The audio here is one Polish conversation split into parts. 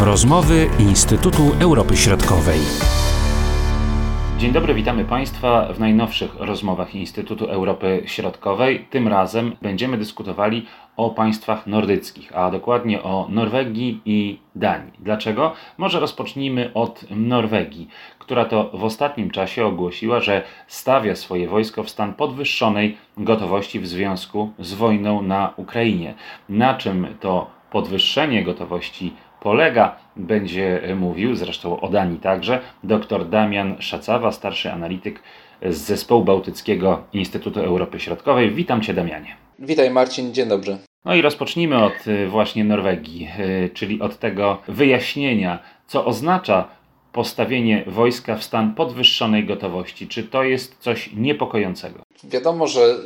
Rozmowy Instytutu Europy Środkowej. Dzień dobry, witamy Państwa w najnowszych rozmowach Instytutu Europy Środkowej. Tym razem będziemy dyskutowali o państwach nordyckich, a dokładnie o Norwegii i Danii. Dlaczego? Może rozpocznijmy od Norwegii, która to w ostatnim czasie ogłosiła, że stawia swoje wojsko w stan podwyższonej gotowości w związku z wojną na Ukrainie. Na czym to podwyższenie gotowości polega, będzie mówił, zresztą o Danii także, dr Damian Szacawa, starszy analityk z Zespołu Bałtyckiego Instytutu Europy Środkowej. Witam Cię, Damianie. Witaj, Marcin, dzień dobry. No i rozpocznijmy od y, właśnie Norwegii, y, czyli od tego wyjaśnienia, co oznacza postawienie wojska w stan podwyższonej gotowości. Czy to jest coś niepokojącego? Wiadomo, że,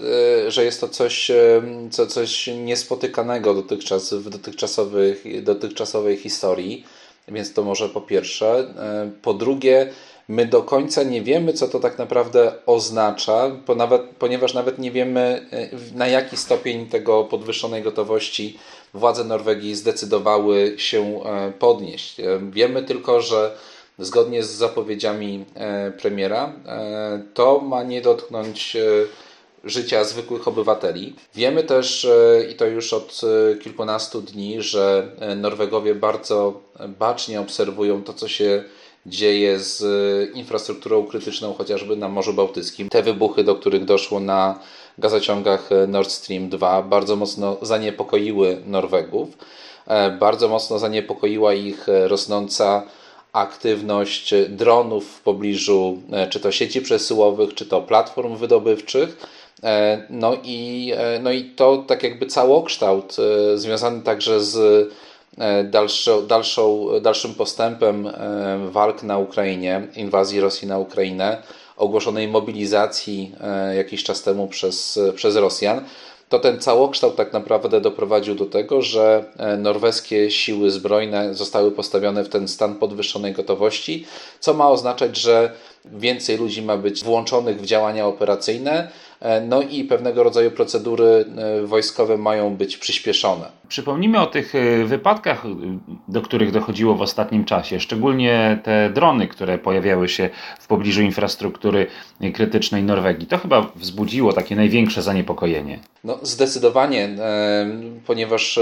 e, że jest to coś, e, co, coś niespotykanego dotychczas w dotychczasowych, dotychczasowej historii, więc to może po pierwsze. E, po drugie, my do końca nie wiemy, co to tak naprawdę oznacza, ponieważ nawet nie wiemy, na jaki stopień tego podwyższonej gotowości władze Norwegii zdecydowały się podnieść. Wiemy tylko, że zgodnie z zapowiedziami e, premiera, e, to ma nie dotknąć e, życia zwykłych obywateli. Wiemy też, i to już od kilkunastu dni, że Norwegowie bardzo bacznie obserwują to, co się dzieje z infrastrukturą krytyczną, chociażby na Morzu Bałtyckim. Te wybuchy, do których doszło na gazociągach Nord Stream 2, bardzo mocno zaniepokoiły Norwegów. Bardzo mocno zaniepokoiła ich rosnąca aktywność dronów w pobliżu e, czy to sieci przesyłowych, czy to platform wydobywczych. E, no i, e, no i to tak jakby całokształt związany także z dalszą, dalszą, dalszym postępem walk na Ukrainie, inwazji Rosji na Ukrainę, ogłoszonej mobilizacji jakiś czas temu przez, przez Rosjan, to ten całokształt tak naprawdę doprowadził do tego, że e, norweskie siły zbrojne zostały postawione w ten stan podwyższonej gotowości, co ma oznaczać, że więcej ludzi ma być włączonych w działania operacyjne, no i pewnego rodzaju procedury e, wojskowe mają być przyspieszone. Przypomnijmy o tych e, wypadkach, do których dochodziło w ostatnim czasie, szczególnie te drony, które pojawiały się w pobliżu infrastruktury krytycznej Norwegii. To chyba wzbudziło takie największe zaniepokojenie. No, zdecydowanie, ponieważ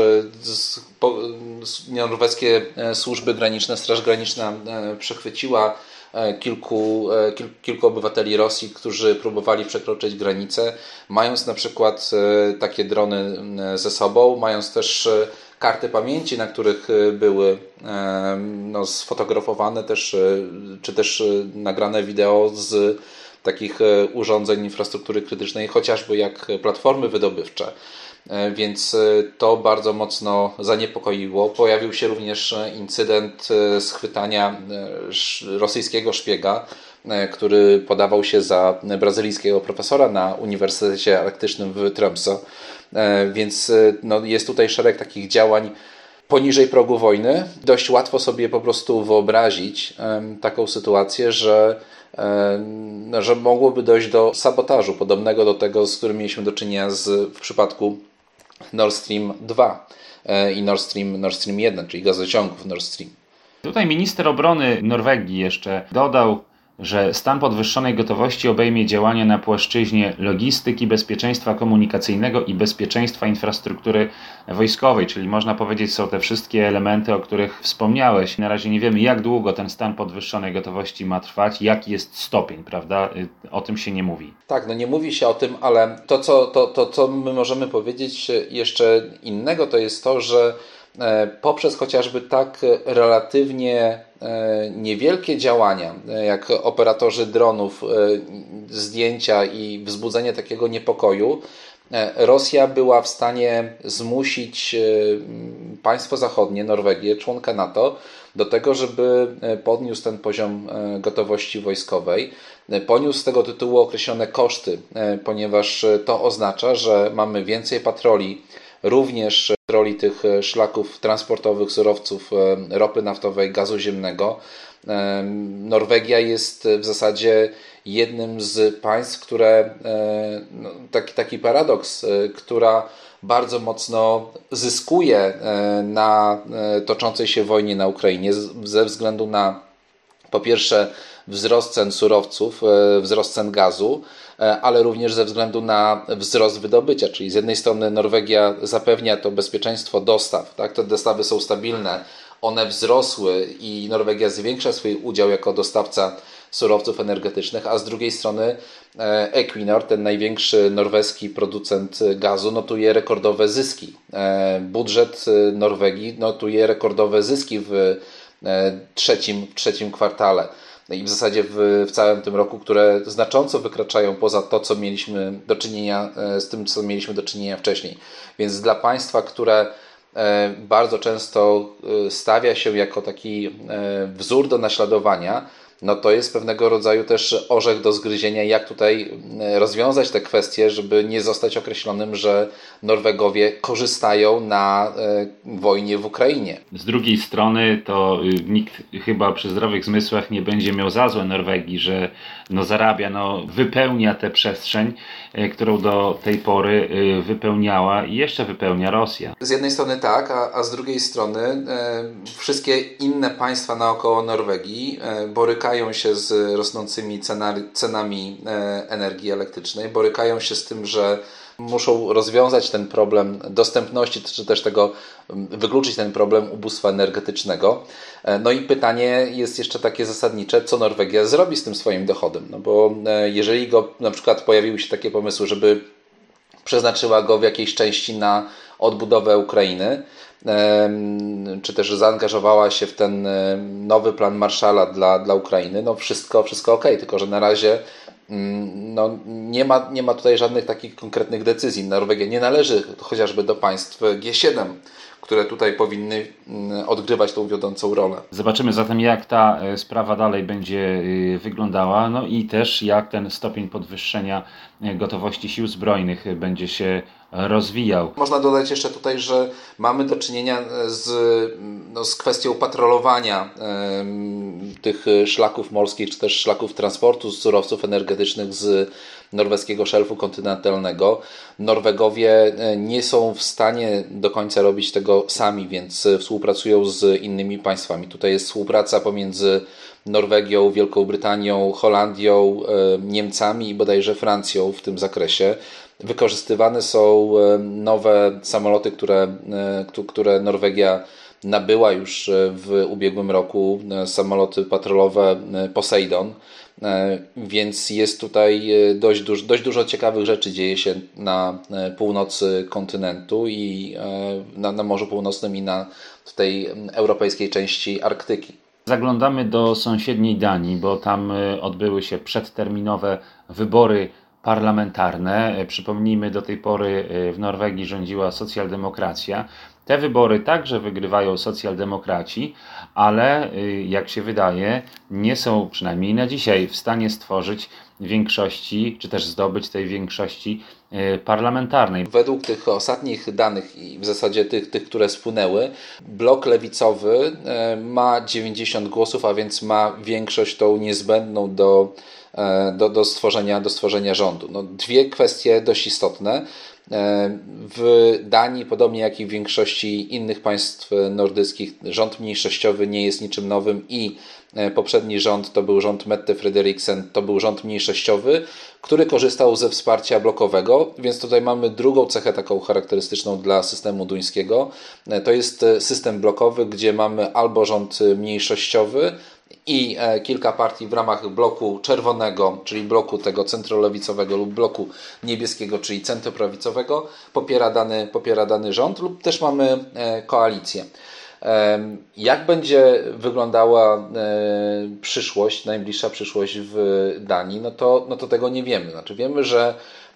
norweskie służby graniczne, Straż Graniczna przechwyciła E, kilku, e, kil, kilku obywateli Rosji, którzy próbowali przekroczyć granicę, mając na przykład e, takie drony ze sobą, mając też karty pamięci, na których były no, sfotografowane też, czy też nagrane wideo z takich urządzeń infrastruktury krytycznej, chociażby jak platformy wydobywcze. E, więc e, to bardzo mocno zaniepokoiło. Pojawił się również e, incydent schwytania rosyjskiego szpiega, który podawał się za brazylijskiego profesora na Uniwersytecie Arktycznym w Tromsø. Więc no, jest tutaj szereg takich działań poniżej progu wojny. Dość łatwo sobie po prostu wyobrazić taką sytuację, że że mogłoby dojść do sabotażu podobnego do tego, z którym mieliśmy do czynienia z, w przypadku Nord Stream 2 e, i Nord Stream, Nord Stream 1, czyli gazociągów Nord Stream. Tutaj minister obrony Norwegii jeszcze dodał, że stan podwyższonej gotowości obejmie działania na płaszczyźnie logistyki, bezpieczeństwa komunikacyjnego i bezpieczeństwa infrastruktury wojskowej, czyli można powiedzieć są te wszystkie elementy, o których wspomniałeś. Na razie nie wiemy jak długo ten stan podwyższonej gotowości ma trwać, jaki jest stopień, prawda? Y, o tym się nie mówi. Tak, no nie mówi się o tym, ale to co, to, to, co my możemy powiedzieć jeszcze innego, to jest to, że E, poprzez chociażby tak relatywnie niewielkie działania, e, jak operatorzy dronów, zdjęcia i wzbudzenie takiego niepokoju, Rosja była w stanie zmusić państwo zachodnie, Norwegię, członka NATO, do tego, żeby podniósł ten poziom gotowości wojskowej. Poniósł z tego tytułu określone koszty, ponieważ to oznacza, że mamy więcej patroli, również roli tych e, szlaków transportowych surowców e, ropy naftowej, gazu ziemnego. Norwegia jest w zasadzie jednym z państw, które, no, taki, taki paradoks, która bardzo mocno zyskuje na toczącej się wojnie na Ukrainie ze względu na po pierwsze wzrost cen surowców, wzrost cen gazu, E, ale również ze względu na wzrost wydobycia. Czyli z jednej strony Norwegia zapewnia to bezpieczeństwo dostaw, tak? te dostawy są stabilne, one wzrosły i Norwegia zwiększa swój udział jako dostawca surowców energetycznych, a z drugiej strony e, Equinor, ten największy norweski producent gazu, notuje rekordowe zyski. E, budżet Norwegii notuje rekordowe zyski w trzecim, w trzecim kwartale. No i w zasadzie w, w całym tym roku, które znacząco wykraczają poza to, co mieliśmy do czynienia e, z tym, co mieliśmy do czynienia wcześniej. Więc dla państwa, które e, bardzo często e, stawia się jako taki wzór do naśladowania, no to jest pewnego rodzaju też orzech do zgryzienia, jak tutaj mm, rozwiązać te kwestie, żeby nie zostać określonym, że Norwegowie korzystają na e, wojnie w Ukrainie. Z drugiej strony to y, nikt chyba przy zdrowych zmysłach nie będzie miał za złe Norwegii, że no zarabia, no wypełnia tę przestrzeń, e, którą do tej pory wypełniała i jeszcze wypełnia Rosja. Z jednej strony tak, a, a z drugiej strony e, wszystkie inne państwa naokoło Norwegii e, borykają się z rosnącymi cenami, cenami energii elektrycznej, borykają się z tym, że muszą rozwiązać ten problem dostępności, czy też tego wykluczyć ten problem ubóstwa energetycznego. E, no i pytanie jest jeszcze takie zasadnicze, co Norwegia zrobi z tym swoim dochodem? No bo e, jeżeli go na przykład pojawiły się takie pomysły, żeby przeznaczyła go w jakiejś części na odbudowę Ukrainy, czy też zaangażowała się w ten nowy plan Marszala dla, dla Ukrainy, no wszystko, wszystko ok, tylko że na razie Mm, no, nie, ma, nie ma tutaj żadnych takich konkretnych decyzji. Norwegia nie należy chociażby do państw G7, które tutaj powinny mm, odgrywać tą wiodącą rolę. Zobaczymy zatem, jak ta e, sprawa dalej będzie e, wyglądała, no i też jak ten stopień podwyższenia e, gotowości sił zbrojnych będzie się rozwijał. Można dodać jeszcze tutaj, że mamy do czynienia z, no, z kwestią patrolowania tych szlaków morskich, czy też szlaków transportu surowców energetycznych z norweskiego szelfu kontynentalnego. Norwegowie e, nie są w stanie do końca robić tego sami, więc współpracują z innymi państwami. Tutaj jest współpraca pomiędzy Norwegią, Wielką Brytanią, Holandią, e, Niemcami i bodajże Francją w tym zakresie. Wykorzystywane są e, nowe samoloty, które, które Norwegia nabyła już w ubiegłym roku, samoloty patrolowe Poseidon. E, więc jest tutaj e, dość, duż, dość dużo ciekawych rzeczy dzieje się na e, północy kontynentu i na, na Morzu Północnym i na tej europejskiej części Arktyki. Zaglądamy do sąsiedniej Danii, bo tam odbyły się przedterminowe wybory parlamentarne. Przypomnijmy, do tej pory w Norwegii rządziła socjaldemokracja. Te wybory także wygrywają socjaldemokraci, ale y, jak się wydaje, nie są przynajmniej na dzisiaj w stanie stworzyć większości, czy też zdobyć tej większości parlamentarnej. Według tych ostatnich danych i w zasadzie tych, tych które spłynęły, blok lewicowy ma 90 głosów, a więc ma większość tą niezbędną do, do, do, stworzenia, do stworzenia rządu. No, dwie kwestie dość istotne. E, w Danii, podobnie jak i w większości innych państw nordyckich, rząd mniejszościowy nie jest niczym nowym i e, poprzedni rząd to był rząd Mette Frederiksen, to był rząd mniejszościowy, który korzystał ze wsparcia blokowego, więc tutaj mamy drugą cechę taką charakterystyczną dla systemu duńskiego. E, to jest system blokowy, gdzie mamy albo rząd mniejszościowy, i e, kilka partii w ramach bloku czerwonego, czyli bloku tego centrolewicowego lub bloku niebieskiego, czyli centroprawicowego, popiera dany, popiera dany rząd lub też mamy e, koalicję. Jak będzie wyglądała e, przyszłość, najbliższa przyszłość w Danii, no to, no to tego nie wiemy. Znaczy wiemy, że E,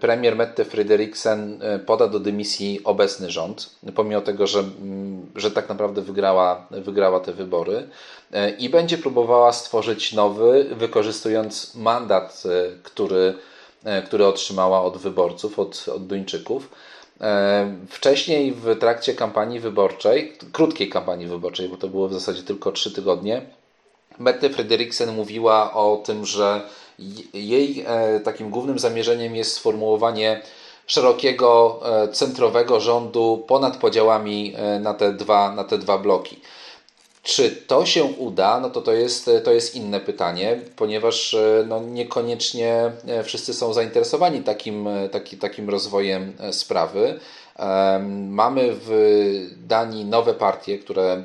premier Mette Frederiksen e, poda do dymisji obecny rząd, pomimo tego, że, mm, że tak naprawdę wygrała, wygrała te wybory e, i będzie próbowała stworzyć nowy, wykorzystując mandat, który, który otrzymała od wyborców, od, od Duńczyków. Wcześniej w trakcie kampanii wyborczej, krótkiej kampanii wyborczej, bo to było w zasadzie tylko trzy tygodnie, Mette Frederiksen mówiła o tym, że jej takim głównym zamierzeniem jest sformułowanie szerokiego, centrowego rządu ponad podziałami na te dwa, na te dwa bloki. Czy to się uda, no to to jest, to jest inne pytanie, ponieważ e, no, niekoniecznie e, wszyscy są zainteresowani takim, e, taki, takim rozwojem sprawy. Mamy w Danii nowe partie, które,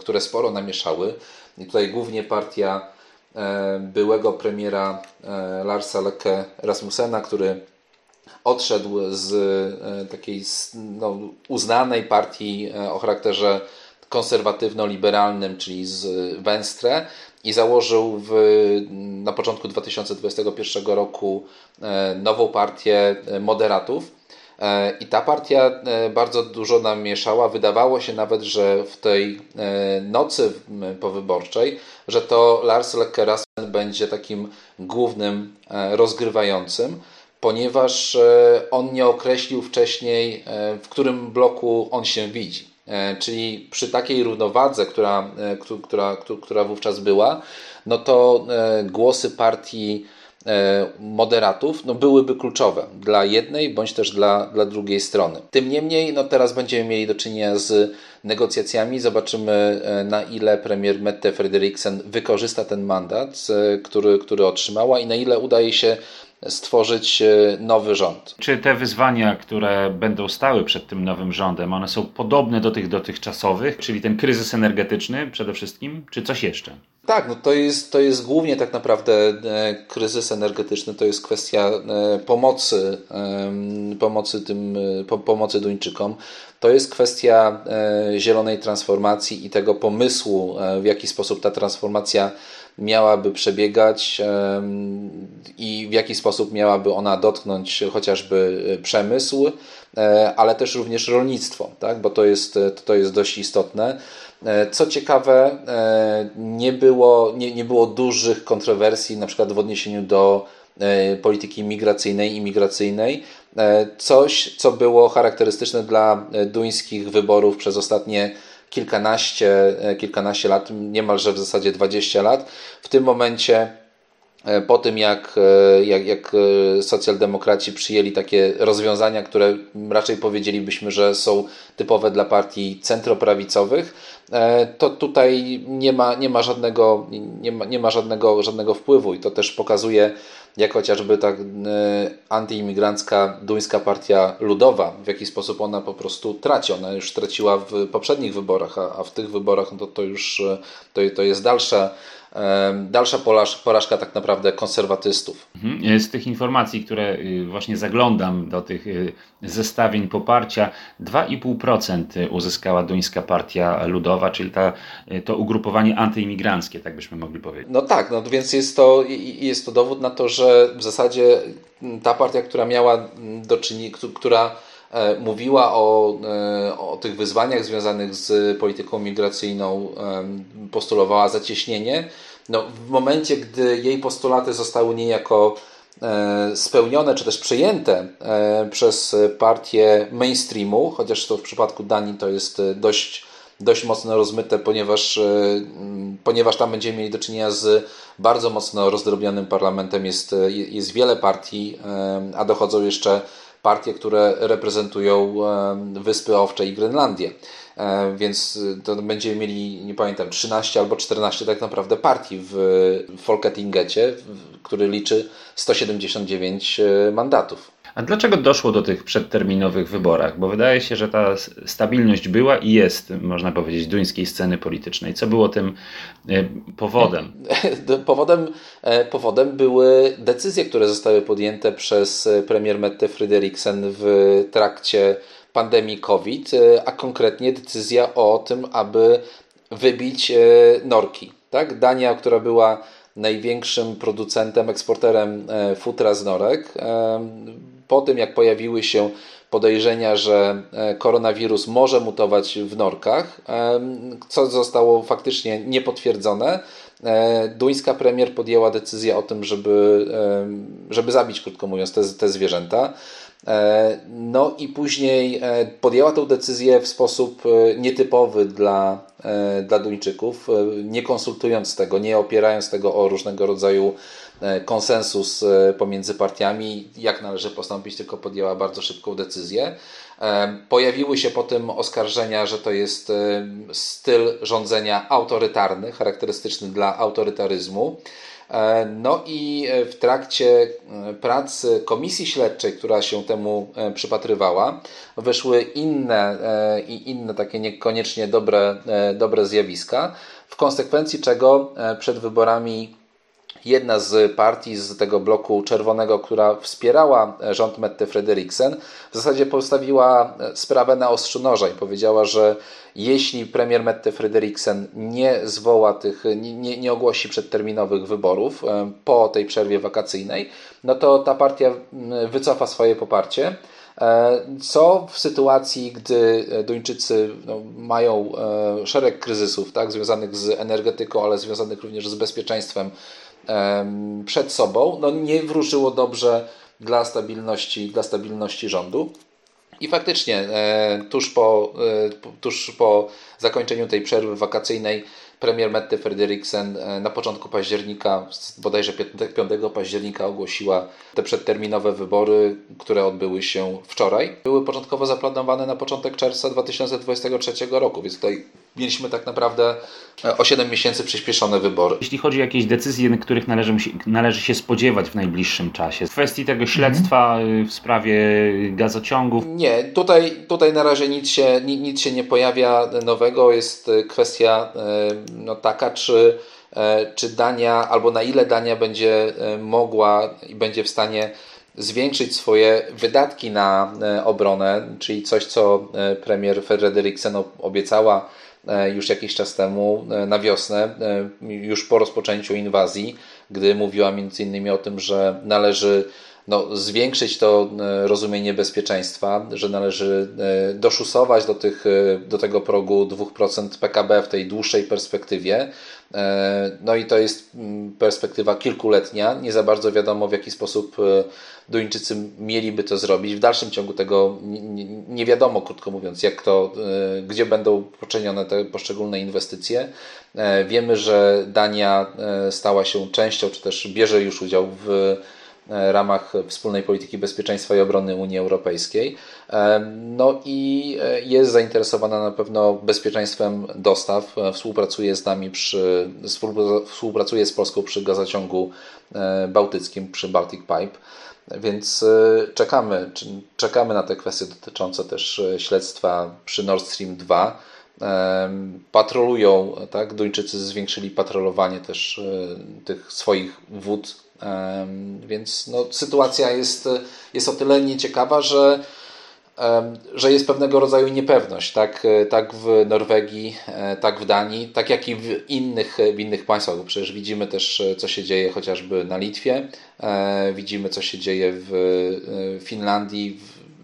które sporo namieszały. I tutaj głównie partia byłego premiera Larsa Leke Rasmussena, który odszedł z takiej no, uznanej partii o charakterze konserwatywno-liberalnym, czyli z Venstre i założył w, na początku 2021 roku e, nową partię e, moderatów. E, I ta partia bardzo dużo namieszała. Wydawało się nawet, że w tej nocy powyborczej, że to Lars Løkke Rasmussen będzie takim głównym rozgrywającym, ponieważ on nie określił wcześniej, w którym bloku on się widzi. E, czyli przy takiej równowadze, która, e, która, która wówczas była, no to e, głosy partii moderatów no byłyby kluczowe dla jednej bądź też dla, dla drugiej strony. Tym niemniej no teraz będziemy mieli do czynienia z negocjacjami. Zobaczymy na ile premier Mette Frederiksen wykorzysta ten mandat, który, który otrzymała i na ile udaje się stworzyć e, nowy rząd. Czy te wyzwania, które będą stały przed tym nowym rządem, one są podobne do tych dotychczasowych, czyli ten kryzys energetyczny przede wszystkim, czy coś jeszcze? Tak, no to jest, to jest głównie tak naprawdę e, kryzys energetyczny, to jest kwestia e, pomocy, pomocy, tym, pomocy Duńczykom. To jest kwestia zielonej transformacji i tego pomysłu, w jaki sposób ta transformacja miałaby przebiegać i w jaki sposób miałaby ona dotknąć chociażby e, przemysł, e, ale też również rolnictwo, tak? bo to jest, to jest dość istotne. E, co ciekawe, nie było, nie, nie było dużych kontrowersji, na przykład w odniesieniu do polityki migracyjnej i migracyjnej. Coś, co było charakterystyczne dla duńskich wyborów przez ostatnie kilkanaście, e, kilkanaście lat, niemalże w zasadzie 20 lat. W tym momencie e, po tym, jak, e, jak, jak socjaldemokraci przyjęli takie rozwiązania, które raczej powiedzielibyśmy, że są typowe dla partii centroprawicowych, to tutaj nie ma, nie ma, żadnego, nie ma, nie ma żadnego, żadnego wpływu i to też pokazuje, jak chociażby ta antyimigrancka duńska partia ludowa, w jaki sposób ona po prostu traci. Ona już traciła w poprzednich wyborach, a, a w tych wyborach no to, to już to, to jest dalsza dalsza porażka tak naprawdę konserwatystów. Mhm. Z tych informacji, które y, właśnie zaglądam do tych y, zestawień poparcia, 2,5% uzyskała duńska partia ludowa, czyli ta, y, to ugrupowanie antyimigranckie, tak byśmy mogli powiedzieć. No tak, no więc jest to, jest to dowód na to, że w zasadzie ta partia, która miała do czynienia, która E, mówiła o, e, o tych wyzwaniach związanych z polityką migracyjną, postulowała zacieśnienie. No, w momencie, gdy jej postulaty zostały niejako e, spełnione czy też przejęte przez partię mainstreamu, chociaż to w przypadku Danii to jest dość, dość mocno rozmyte, ponieważ, ponieważ tam będziemy mieli do czynienia z bardzo mocno rozdrobnionym parlamentem. Jest, jest wiele partii, a dochodzą jeszcze partie, które reprezentują Wyspy Owcze i Grenlandię. Więc to będziemy mieli, nie pamiętam, 13 albo 14 tak naprawdę partii w Folketingecie, który liczy 179 e, mandatów. A dlaczego doszło do tych przedterminowych wyborach? Bo wydaje się, że ta stabilność była i jest, można powiedzieć, duńskiej sceny politycznej. Co było tym e, powodem? Powodem, e, powodem były decyzje, które zostały podjęte przez premier Mette Frederiksen w trakcie pandemii COVID, e, a konkretnie decyzja o tym, aby wybić norki. Tak? Dania, która była największym producentem, eksporterem futra z norek, po tym jak pojawiły się podejrzenia, że e, koronawirus może mutować w norkach, e, co zostało faktycznie niepotwierdzone, e, duńska premier podjęła decyzję o tym, żeby, żeby zabić, krótko mówiąc, te, te zwierzęta. No i później podjęła tę decyzję w sposób nietypowy dla, dla Duńczyków, nie konsultując tego, nie opierając tego o różnego rodzaju konsensus pomiędzy partiami, jak należy postąpić, tylko podjęła bardzo szybką decyzję. Pojawiły się potem oskarżenia, że to jest styl rządzenia autorytarny, charakterystyczny dla autorytaryzmu. E, no i e, w trakcie e, prac komisji śledczej, która się temu przypatrywała, wyszły inne i inne takie niekoniecznie dobre, dobre zjawiska, w konsekwencji czego przed wyborami jedna z partii z tego bloku czerwonego, która wspierała rząd Mette Frederiksen, w zasadzie postawiła sprawę na ostrzu noża i powiedziała, że jeśli premier Mette Frederiksen nie zwoła tych, nie, nie ogłosi przedterminowych wyborów e, po tej przerwie wakacyjnej, no to ta partia wycofa swoje poparcie. E, co w sytuacji, gdy Duńczycy no, mają e, szereg kryzysów tak, związanych z energetyką, ale związanych również z bezpieczeństwem przed sobą, no nie wróżyło dobrze dla stabilności, dla stabilności rządu. I faktycznie, e, tuż po, e, tuż po zakończeniu tej przerwy wakacyjnej, premier Mette Frederiksen e, na początku października, bodajże 5 października, ogłosiła te przedterminowe wybory, które odbyły się wczoraj. Były początkowo zaplanowane na początek czerwca 2023 roku, więc tutaj mieliśmy tak naprawdę o 7 miesięcy przyspieszone wybory. Jeśli chodzi o jakieś decyzje, których należy, należy się spodziewać w najbliższym czasie, w kwestii tego śledztwa mhm. w sprawie gazociągów? Nie, tutaj, tutaj na razie nic się, nic się nie pojawia nowego. Jest kwestia e, no, taka, czy, e, czy Dania, albo na ile Dania będzie e, mogła i będzie w stanie zwiększyć swoje wydatki na obronę, czyli coś, co premier Frederiksen obiecała E, już jakiś czas temu, e, na wiosnę, e, już po rozpoczęciu inwazji, gdy mówiła między innymi o tym, że należy no, zwiększyć to rozumienie bezpieczeństwa, że należy doszusować do, tych, do tego progu 2% PKB w tej dłuższej perspektywie. No i to jest mm, perspektywa kilkuletnia. Nie za bardzo wiadomo, w jaki sposób Duńczycy mieliby to zrobić. W dalszym ciągu tego nie, wiadomo, krótko mówiąc, jak to, e, gdzie będą poczynione te poszczególne inwestycje. E, wiemy, że Dania e, stała się częścią, czy też bierze już udział w ramach wspólnej polityki bezpieczeństwa i obrony Unii Europejskiej. No i jest zainteresowana na pewno bezpieczeństwem dostaw. Współpracuje z nami przy, współpracuje z Polską przy gazociągu bałtyckim, przy Baltic Pipe. Więc e, czekamy, czekamy na te kwestie dotyczące też e, śledztwa przy Nord Stream 2. Patrolują, tak? Duńczycy zwiększyli patrolowanie też e, tych swoich wód, więc no, sytuacja jest, jest o tyle nieciekawa, że że jest pewnego rodzaju niepewność, tak, e, tak w Norwegii, e, tak w Danii, tak jak i w innych, w innych państwach, bo przecież widzimy też, co się dzieje chociażby na Litwie, widzimy, co się dzieje w Finlandii,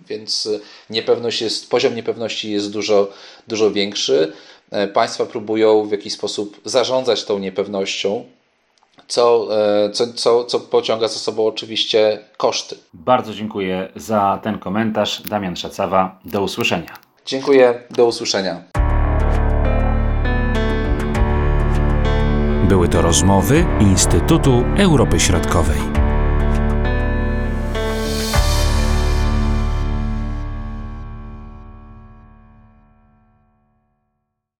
więc niepewność jest, poziom niepewności jest dużo, dużo większy. Państwa próbują w jakiś sposób zarządzać tą niepewnością, co, e, co, co, co pociąga za sobą oczywiście koszty. Bardzo dziękuję za ten komentarz. Damian Szacawa, do usłyszenia. Dziękuję, do usłyszenia. Były to rozmowy Instytutu Europy Środkowej.